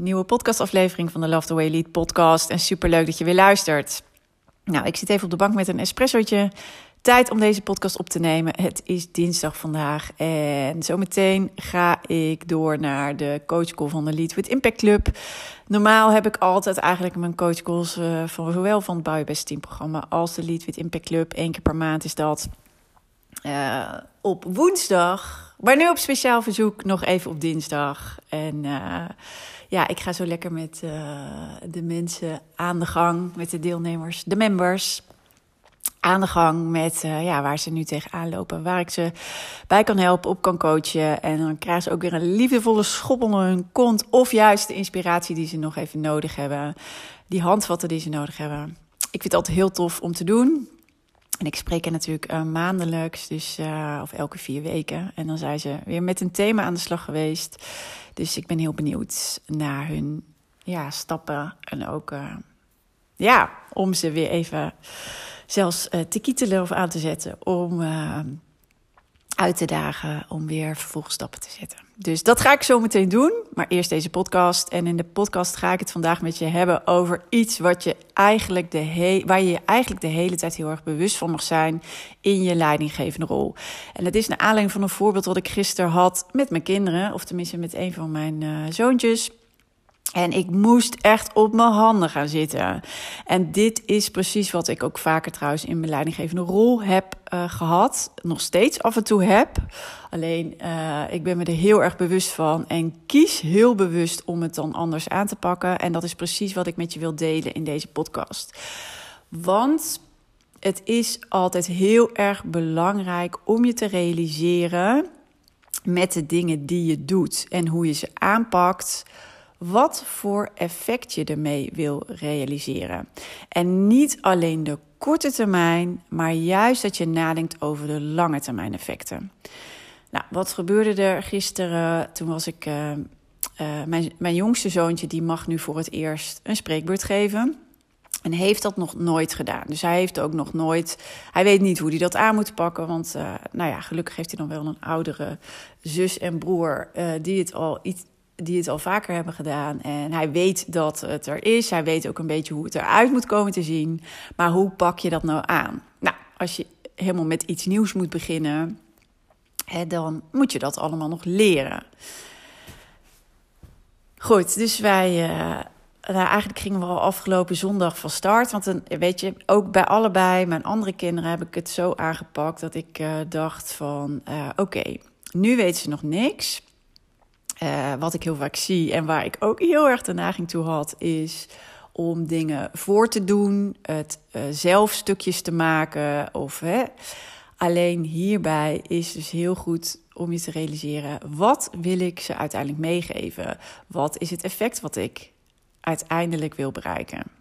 Nieuwe podcastaflevering van de Love the Way Lead podcast. En super leuk dat je weer luistert. Nou, ik zit even op de bank met een espressootje. Tijd om deze podcast op te nemen. Het is dinsdag vandaag. En zometeen ga ik door naar de coachcall van de Lead with Impact Club. Normaal heb ik altijd eigenlijk mijn coachcalls uh, van zowel van het Bouw Best Team programma als de Lead with Impact Club. Eén keer per maand is dat. Uh, op woensdag maar nu op speciaal verzoek nog even op dinsdag. En uh, ja, ik ga zo lekker met uh, de mensen aan de gang, met de deelnemers, de members. Aan de gang met uh, ja, waar ze nu tegenaan lopen, waar ik ze bij kan helpen, op kan coachen. En dan krijgen ze ook weer een liefdevolle schop onder hun kont. Of juist de inspiratie die ze nog even nodig hebben. Die handvatten die ze nodig hebben. Ik vind het altijd heel tof om te doen. En ik spreek er natuurlijk uh, maandelijks, dus, uh, of elke vier weken. En dan zijn ze weer met een thema aan de slag geweest. Dus ik ben heel benieuwd naar hun ja, stappen. En ook uh, ja, om ze weer even zelfs te kietelen of aan te zetten. Om uit te dagen om weer vervolgstappen te zetten. Dus dat ga ik zo meteen doen. Maar eerst deze podcast. En in de podcast ga ik het vandaag met je hebben over iets wat je eigenlijk de he waar je eigenlijk de hele tijd heel erg bewust van mag zijn in je leidinggevende rol. En dat is naar aanleiding van een voorbeeld wat ik gisteren had met mijn kinderen, of tenminste met een van mijn uh, zoontjes. En ik moest echt op mijn handen gaan zitten. En dit is precies wat ik ook vaker trouwens in mijn leidinggevende rol heb uh, gehad. Nog steeds af en toe heb. Alleen uh, ik ben me er heel erg bewust van. En kies heel bewust om het dan anders aan te pakken. En dat is precies wat ik met je wil delen in deze podcast. Want het is altijd heel erg belangrijk om je te realiseren met de dingen die je doet en hoe je ze aanpakt wat voor effect je ermee wil realiseren. En niet alleen de korte termijn, maar juist dat je nadenkt over de lange termijn effecten. Nou, wat gebeurde er gisteren? Toen was ik. Uh, uh, mijn, mijn jongste zoontje die mag nu voor het eerst een spreekbeurt geven. En heeft dat nog nooit gedaan. Dus hij heeft ook nog nooit. Hij weet niet hoe hij dat aan moet pakken. Want, uh, nou ja, gelukkig heeft hij dan wel een oudere zus en broer. die het al iets, die het al vaker hebben gedaan. En hij weet dat het er is. Hij weet ook een beetje hoe het eruit moet komen te zien. Maar hoe pak je dat nou aan? Nou, als je helemaal met iets nieuws moet beginnen, hè, dan moet je dat allemaal nog leren. Goed, dus wij. Uh, nou, eigenlijk gingen we al afgelopen zondag van start. Want dan, weet je, ook bij allebei mijn andere kinderen heb ik het zo aangepakt dat ik uh, dacht van uh, oké, nu weten ze nog niks. Uh, wat ik heel vaak zie en waar ik ook heel erg de naging toe had, is om dingen voor te doen, het uh, zelf stukjes te maken. Of, hè. Alleen hierbij is dus heel goed om je te realiseren: wat wil ik ze uiteindelijk meegeven? Wat is het effect wat ik uiteindelijk wil bereiken?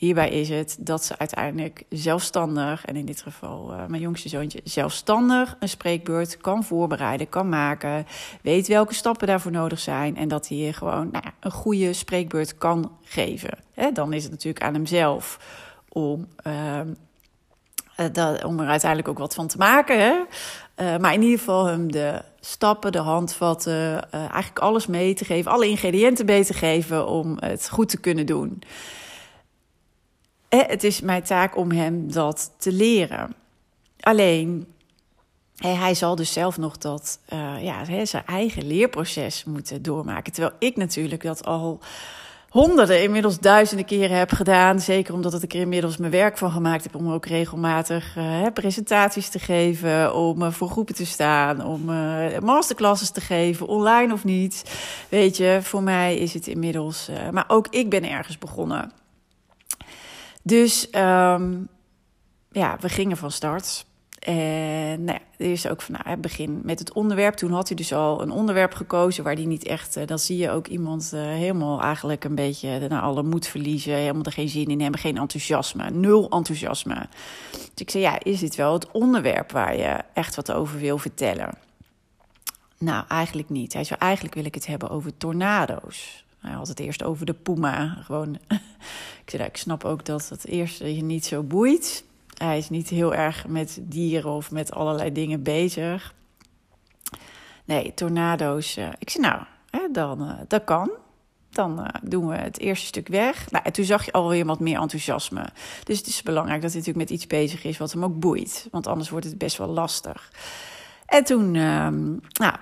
Hierbij is het dat ze uiteindelijk zelfstandig, en in dit geval uh, mijn jongste zoontje, zelfstandig een spreekbeurt kan voorbereiden, kan maken, weet welke stappen daarvoor nodig zijn en dat hij gewoon nou ja, een goede spreekbeurt kan geven. Dan is het natuurlijk aan hemzelf om, uh, dat, om er uiteindelijk ook wat van te maken. Hè? Uh, maar in ieder geval hem de stappen, de handvatten, eigenlijk alles mee te geven, alle ingrediënten mee te geven om het goed te kunnen doen. Het is mijn taak om hem dat te leren. Alleen, hij zal dus zelf nog dat, uh, ja, zijn eigen leerproces moeten doormaken. Terwijl ik natuurlijk dat al honderden, inmiddels duizenden keren heb gedaan. Zeker omdat ik er inmiddels mijn werk van gemaakt heb om ook regelmatig presentaties te geven, om voor groepen te staan, om masterclasses te geven, online of niet. Weet je, voor mij is het inmiddels. maar ook ik ben ergens begonnen. Dus um, ja, we gingen van start. En nou er is ook van, nou, begin met het onderwerp. Toen had hij dus al een onderwerp gekozen waar hij niet echt... Uh, dan zie je ook iemand uh, helemaal eigenlijk een beetje naar alle moed verliezen. Helemaal er geen zin in hebben, geen enthousiasme. Nul enthousiasme. Dus ik zei, ja, is dit wel het onderwerp waar je echt wat over wil vertellen? Nou, eigenlijk niet. Hij zei, eigenlijk wil ik het hebben over tornado's. Hij had het eerst over de puma. Gewoon, ik zei, ik snap ook dat het eerste je niet zo boeit... Hij is niet heel erg met dieren of met allerlei dingen bezig. Nee, tornado's. Uh, ik zei, nou, dan, uh, dat kan. Dan uh, doen we het eerste stuk weg. Nou, en toen zag je alweer wat meer enthousiasme. Dus het is belangrijk dat hij natuurlijk met iets bezig is wat hem ook boeit. Want anders wordt het best wel lastig. En toen, ehm, nou,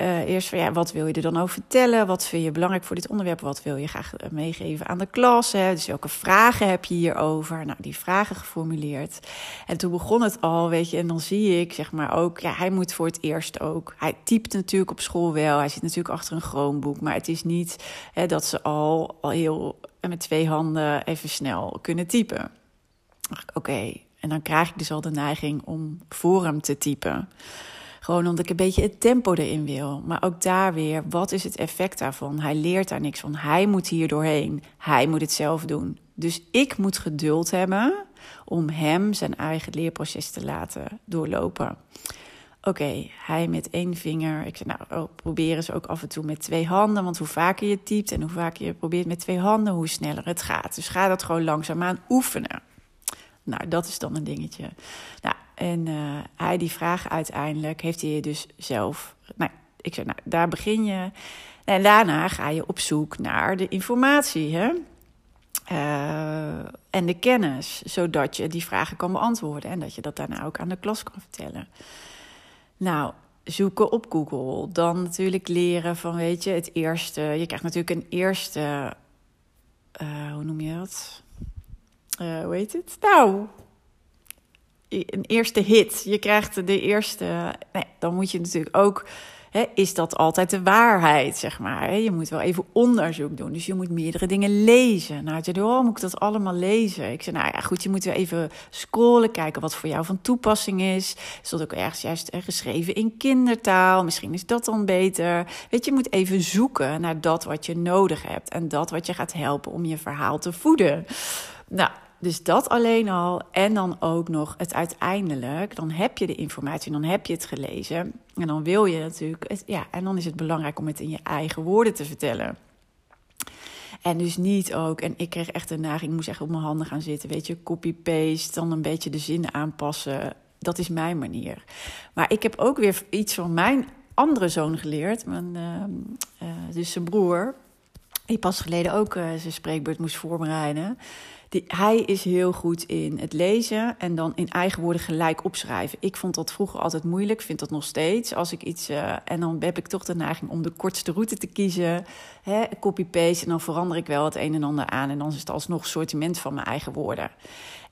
uh, eerst van ja, wat wil je er dan over vertellen? Wat vind je belangrijk voor dit onderwerp? Wat wil je graag eh, meegeven aan de klas? Hè? Dus welke vragen heb je hierover? Nou, die vragen geformuleerd. En toen begon het al, weet je, en dan zie ik zeg maar ook, ja, hij moet voor het eerst ook. Hij typt natuurlijk op school wel. Hij zit natuurlijk achter een Chromebook, maar het is niet hè, dat ze al, al heel met twee handen even snel kunnen typen. Oké, en dan krijg ik dus al de neiging om voor hem te typen. Gewoon omdat ik een beetje het tempo erin wil. Maar ook daar weer, wat is het effect daarvan? Hij leert daar niks van. Hij moet hier doorheen. Hij moet het zelf doen. Dus ik moet geduld hebben om hem zijn eigen leerproces te laten doorlopen. Oké, hij met één vinger. Ik zei, nou, oh, proberen ze ook af en toe met twee handen. Want hoe vaker je typt en hoe vaker je probeert met twee handen, hoe sneller het gaat. Dus ga dat gewoon langzaamaan oefenen. Nou, dat is dan een dingetje. Nou, en uh, hij die vraag uiteindelijk heeft hij dus zelf. Nou, ik zeg, nou, daar begin je. En daarna ga je op zoek naar de informatie. Hè? Uh, en de kennis, zodat je die vragen kan beantwoorden en dat je dat daarna ook aan de klas kan vertellen. Nou, zoeken op Google, dan natuurlijk leren van, weet je, het eerste. Je krijgt natuurlijk een eerste, uh, hoe noem je dat? Uh, hoe heet het? Nou, een eerste hit. Je krijgt de eerste. Nee, dan moet je natuurlijk ook. Hè, is dat altijd de waarheid, zeg maar? Je moet wel even onderzoek doen. Dus je moet meerdere dingen lezen. Nou, je oh, moet ik dat allemaal lezen? Ik zei, nou ja, goed, je moet wel even scrollen, kijken wat voor jou van toepassing is. Is dat ook ergens juist geschreven in kindertaal? Misschien is dat dan beter. Weet je, je moet even zoeken naar dat wat je nodig hebt. En dat wat je gaat helpen om je verhaal te voeden. Nou, dus dat alleen al. En dan ook nog het uiteindelijk. Dan heb je de informatie, dan heb je het gelezen. En dan wil je natuurlijk. Ja, en dan is het belangrijk om het in je eigen woorden te vertellen. En dus niet ook. En ik kreeg echt een naging. Ik moest echt op mijn handen gaan zitten. Weet je, copy-paste. Dan een beetje de zinnen aanpassen. Dat is mijn manier. Maar ik heb ook weer iets van mijn andere zoon geleerd. Uh, uh, dus zijn broer. Die pas geleden ook uh, zijn spreekbeurt moest voorbereiden hij is heel goed in het lezen en dan in eigen woorden gelijk opschrijven. Ik vond dat vroeger altijd moeilijk, vind dat nog steeds. Als ik iets. Uh, en dan heb ik toch de neiging om de kortste route te kiezen. Copy-paste. En dan verander ik wel het een en ander aan. En dan is het alsnog sortiment van mijn eigen woorden.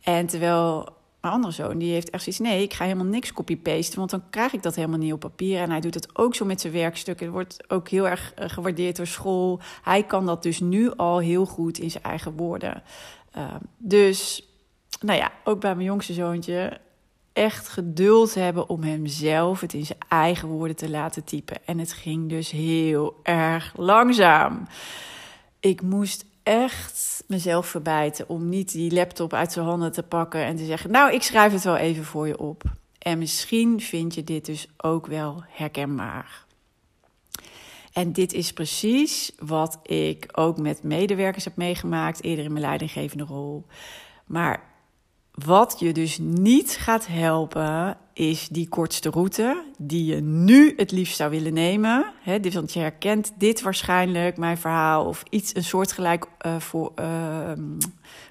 En terwijl mijn andere zoon, die heeft echt zoiets... nee, ik ga helemaal niks copy-pasten... want dan krijg ik dat helemaal niet op papier. En hij doet het ook zo met zijn werkstukken. Het wordt ook heel erg eh, gewaardeerd door school. Hij kan dat dus nu al heel goed in zijn eigen woorden uh, dus, nou ja, ook bij mijn jongste zoontje echt geduld hebben om hemzelf het in zijn eigen woorden te laten typen. En het ging dus heel erg langzaam. Ik moest echt mezelf verbijten om niet die laptop uit zijn handen te pakken en te zeggen: Nou, ik schrijf het wel even voor je op. En misschien vind je dit dus ook wel herkenbaar. En dit is precies wat ik ook met medewerkers heb meegemaakt eerder in mijn leidinggevende rol. Maar wat je dus niet gaat helpen, is die kortste route die je nu het liefst zou willen nemen. He, want je herkent dit waarschijnlijk, mijn verhaal, of iets, een soortgelijk, uh, voor, uh,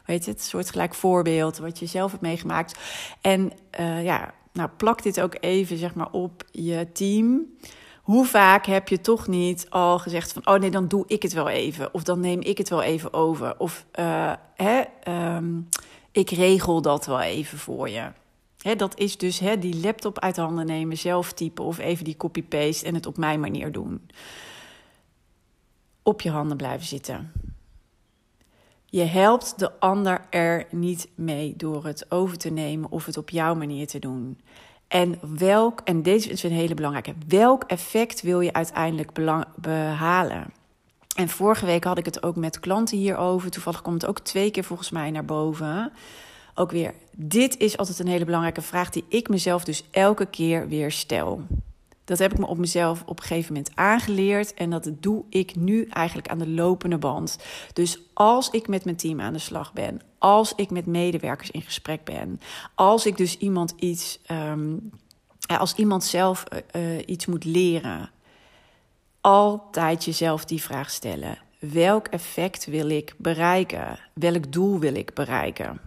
weet het, soortgelijk voorbeeld wat je zelf hebt meegemaakt. En uh, ja, nou plak dit ook even zeg maar op je team Hoe vaak heb je toch niet al gezegd van, oh nee, dan doe ik het wel even. Of dan neem ik het wel even over. Of uh, hè, um, ik regel dat wel even voor je. Hè, dat is dus hè, die laptop uit handen nemen, zelf typen of even die copy-paste en het op mijn manier doen. Op je handen blijven zitten. Je helpt de ander er niet mee door het over te nemen of het op jouw manier te doen. En welk, en deze is een hele belangrijke, welk effect wil je uiteindelijk behalen? En vorige week had ik het ook met klanten hierover. Toevallig komt het ook twee keer volgens mij naar boven. Ook weer, dit is altijd een hele belangrijke vraag die ik mezelf dus elke keer weer stel. Dat heb ik me op mezelf op een gegeven moment aangeleerd. En dat doe ik nu eigenlijk aan de lopende band. Dus als ik met mijn team aan de slag ben, als ik met medewerkers in gesprek ben, als ik dus iemand iets, um, als iemand zelf uh, iets moet leren, altijd jezelf die vraag stellen: welk effect wil ik bereiken? Welk doel wil ik bereiken?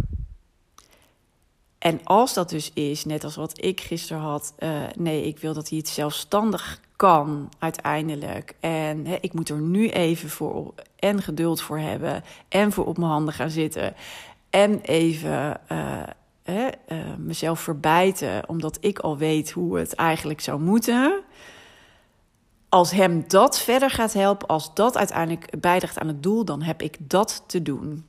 En als dat dus is, net als wat ik gisteren had, uh, nee, ik wil dat hij het zelfstandig kan uiteindelijk. En ik moet er nu even voor en geduld voor hebben en voor op mijn handen gaan zitten. En even hè, uh, mezelf verbijten, omdat ik al weet hoe het eigenlijk zou moeten. Als hem dat verder gaat helpen, als dat uiteindelijk bijdraagt aan het doel, dan heb ik dat te doen.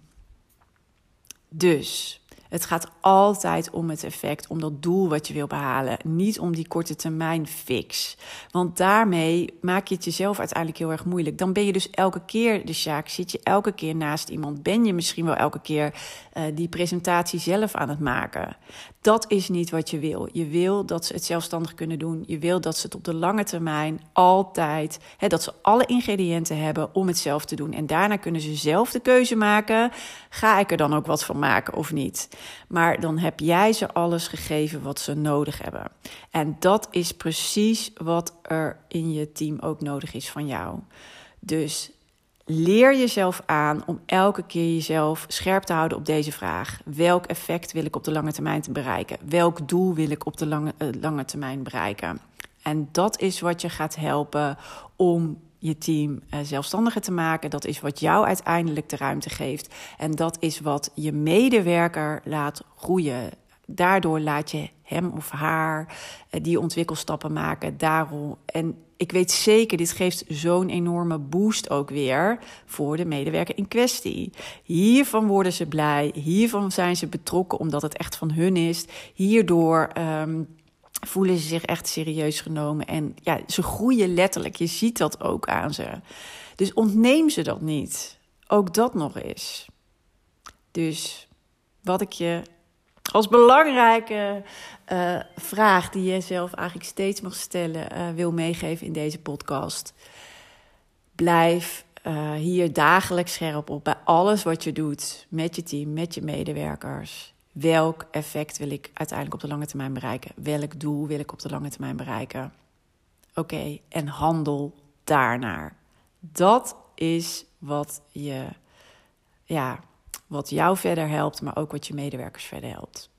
Dus het gaat altijd om het effect, om dat doel wat je wil behalen. Niet om die korte termijn fix. Want daarmee maak je het jezelf uiteindelijk heel erg moeilijk. Dan ben je dus elke keer de Sjaak, zit je elke keer naast iemand. Ben je misschien wel elke keer uh, die presentatie zelf aan het maken. Dat is niet wat je wil. Je wil dat ze het zelfstandig kunnen doen. Je wil dat ze het op de lange termijn altijd, hè, dat ze alle ingrediënten hebben om het zelf te doen. En daarna kunnen ze zelf de keuze maken: ga ik er dan ook wat van maken of niet? Maar dan heb jij ze alles gegeven wat ze nodig hebben. En dat is precies wat er in je team ook nodig is van jou. Dus leer jezelf aan om elke keer jezelf scherp te houden op deze vraag. Welk effect wil ik op de lange termijn te bereiken? Welk doel wil ik op de lange, uh, lange termijn bereiken? En dat is wat je gaat helpen om je team uh, zelfstandiger te maken. Dat is wat jou uiteindelijk de ruimte geeft. En dat is wat je medewerker laat groeien. Daardoor laat je hem of haar uh, die ontwikkelstappen maken. Daarom. En ik weet zeker, dit geeft zo'n enorme boost ook weer voor de medewerker in kwestie. Hiervan worden ze blij, hiervan zijn ze betrokken omdat het echt van hun is. Hierdoor. Um, voelen ze zich echt serieus genomen. En ja, ze groeien letterlijk. Je ziet dat ook aan ze. Dus ontneem ze dat niet. Ook dat nog eens. Dus wat ik je als belangrijke uh, vraag die je zelf eigenlijk steeds mag stellen uh, wil meegeven in deze podcast. Blijf uh, hier dagelijks scherp op bij alles wat je doet met je team, met je medewerkers. Welk effect wil ik uiteindelijk op de lange termijn bereiken? Welk doel wil ik op de lange termijn bereiken? Oké, en handel daarnaar. Dat is wat je, ja, wat jou verder helpt, maar ook wat je medewerkers verder helpt.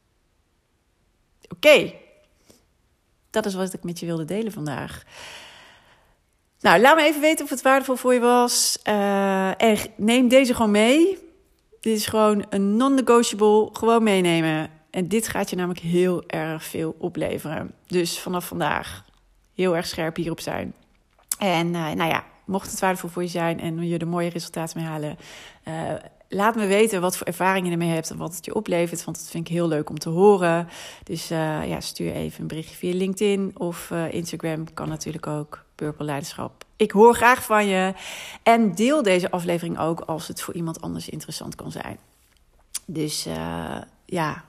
Oké, dat is wat ik met je wilde delen vandaag. Nou, laat me even weten of het waardevol voor je was. Uh, en neem deze gewoon mee. Dit is gewoon een non-negotiable, gewoon meenemen. En dit gaat je namelijk heel erg veel opleveren. Dus vanaf vandaag heel erg scherp hierop zijn. En uh, nou ja, mocht het waardevol voor je zijn en je er mooie resultaten mee halen, uh, laat me weten wat voor ervaringen je ermee hebt en wat het je oplevert. Want dat vind ik heel leuk om te horen. Dus uh, ja, stuur even een berichtje via LinkedIn of Instagram. Kan natuurlijk ook. Purple Leiderschap. Ik hoor graag van je. En deel deze aflevering ook als het voor iemand anders interessant kan zijn. Dus uh, ja,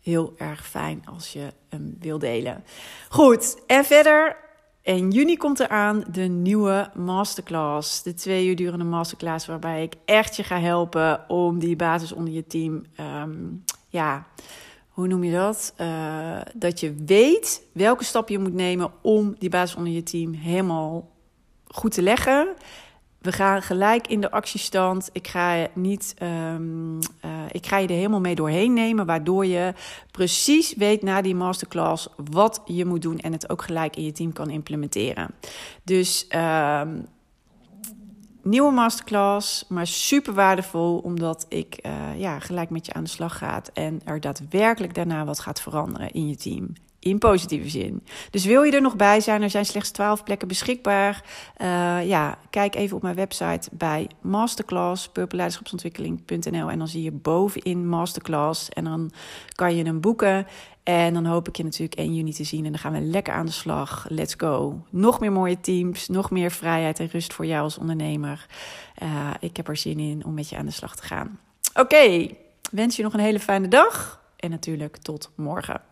heel erg fijn als je hem wil delen. Goed, en verder. In juni komt eraan de nieuwe masterclass. De twee uur durende masterclass waarbij ik echt je ga helpen om die basis onder je team... Um, ja, hoe noem je dat? Uh, dat je weet welke stap je moet nemen om die basis onder je team helemaal goed te leggen. We gaan gelijk in de actiestand. Ik ga, niet, um, uh, ik ga je er helemaal mee doorheen nemen, waardoor je precies weet na die masterclass wat je moet doen en het ook gelijk in je team kan implementeren. Dus um, nieuwe masterclass, maar super waardevol omdat ik uh, ja, gelijk met je aan de slag ga en er daadwerkelijk daarna wat gaat veranderen in je team in positieve zin. Dus wil je er nog bij zijn? Er zijn slechts 12 plekken beschikbaar. Uh, ja, kijk even op mijn website bij masterclass purpleleiderschapsontwikkeling.nl en dan zie je bovenin masterclass en dan kan je hem boeken. En dan hoop ik je natuurlijk 1 juni te zien en dan gaan we lekker aan de slag. Let's go. Nog meer mooie teams, nog meer vrijheid en rust voor jou als ondernemer. Uh, ik heb er zin in om met je aan de slag te gaan. Oké, wens je nog een hele fijne dag en natuurlijk tot morgen.